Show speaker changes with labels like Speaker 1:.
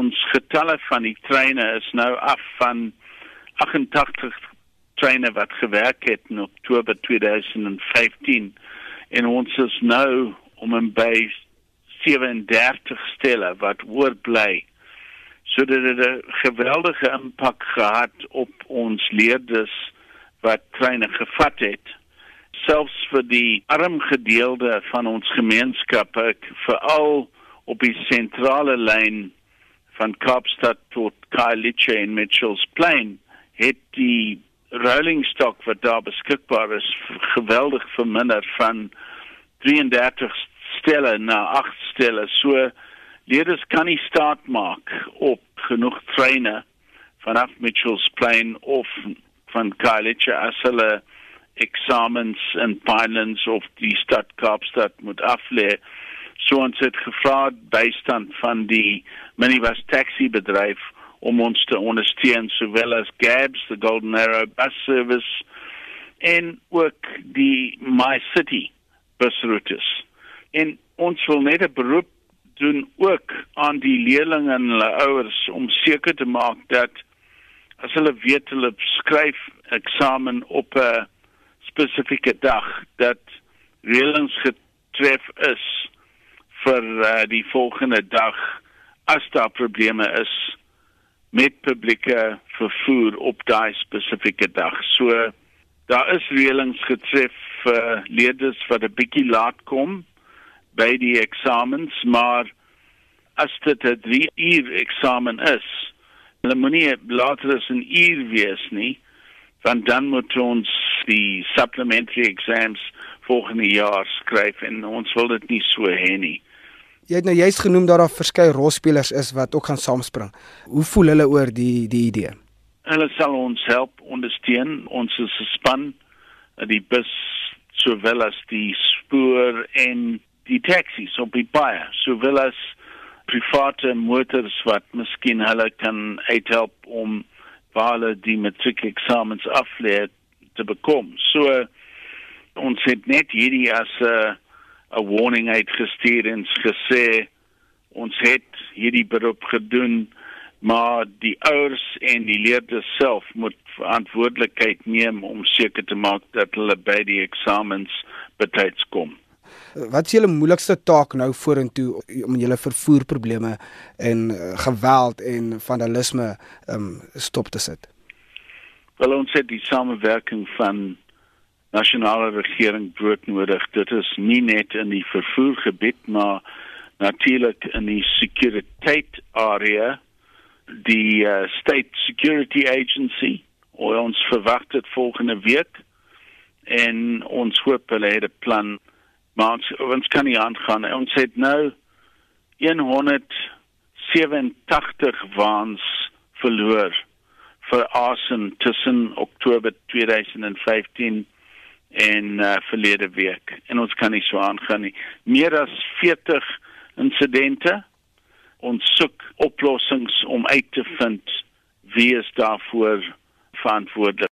Speaker 1: ons getalle van die treine is nou af van 88 treine wat gewerk het in Oktober 2015 en ons is nou om en by 37 stelle wat oorbly. So dit het 'n geweldige impak gehad op ons leerders wat treine gevat het. Selfs vir die arm gedeelte van ons gemeenskap, veral op die sentrale lyn van Kaapstad tot Khayelitsha en Mitchells Plain, het die rolling stock wat daar beskikbaar is geweldig verminder van 33 stelle na 8 stelle. So leerders kan nie staat maak op genoeg treine vanaf Mitchells Plain of van Khayelitsha as hulle eksamens in Pinelands of die stad Kaapstad moet aflê. So ons het gevra bystand van die minibus taxi bedryf om ons te ondersteun sowel as Gabs the Golden Arrow bus service en ook die My City busroutes. En ons wil net 'n beroep doen ook aan die leerders en hulle ouers om seker te maak dat as hulle weet hulle skryf eksamen op 'n spesifieke dag dat reëlings getref is vir uh, die volgende dag as daar probleme is met publieke vervoer op daai spesifieke dag. So daar is reëlings getref vir uh, leerders wat 'n bietjie laat kom by die eksamens, maar as dit 'n 3 uur eksamen is, hulle moenie later as 'n uur wees nie, want dan moet ons die supplementary exams volgende jaar skryf en ons wil dit nie so hê nie.
Speaker 2: Jy het nou juist genoem dat daar verskeie rolspelers is wat ook gaan saamspring. Hoe voel hulle oor die die idee?
Speaker 1: Hulle sal ons help ondersteun. Ons is 'n span, die bus sowel as die spoor en die taxis op die baie, sowel as private motors wat miskien hulle kan help om hulle die matriek eksamens aflê te bekom. So ons het net hierdie as 'n uh, 'n warning uitgestuur en gesê ons het hierdie beroep gedoen maar die ouers en die leerders self moet verantwoordelikheid neem om seker te maak dat hulle by die eksamens betyds kom.
Speaker 2: Wat is julle moeilikste taak nou vorentoe om julle vervoerprobleme en uh, geweld en vandalisme um, stop te sit?
Speaker 1: Wel ons het die samewerking van nasionale regering broodnodig. Dit is nie net in die vervoergebied maar natuurlik in die sekuriteit area. Die uh, state security agency ons verwag dit volgende week. En ons hoop hulle het 'n plan maar ons, ons kan nie aangaan ons het nou 187 waans verloor vir asem tussen Oktober 2015 en uh, verlede week en ons kan nie so aangaan nie. Meer as 40 insidente. Ons soek oplossings om uit te vind wie is daarvoor verantwoordelik.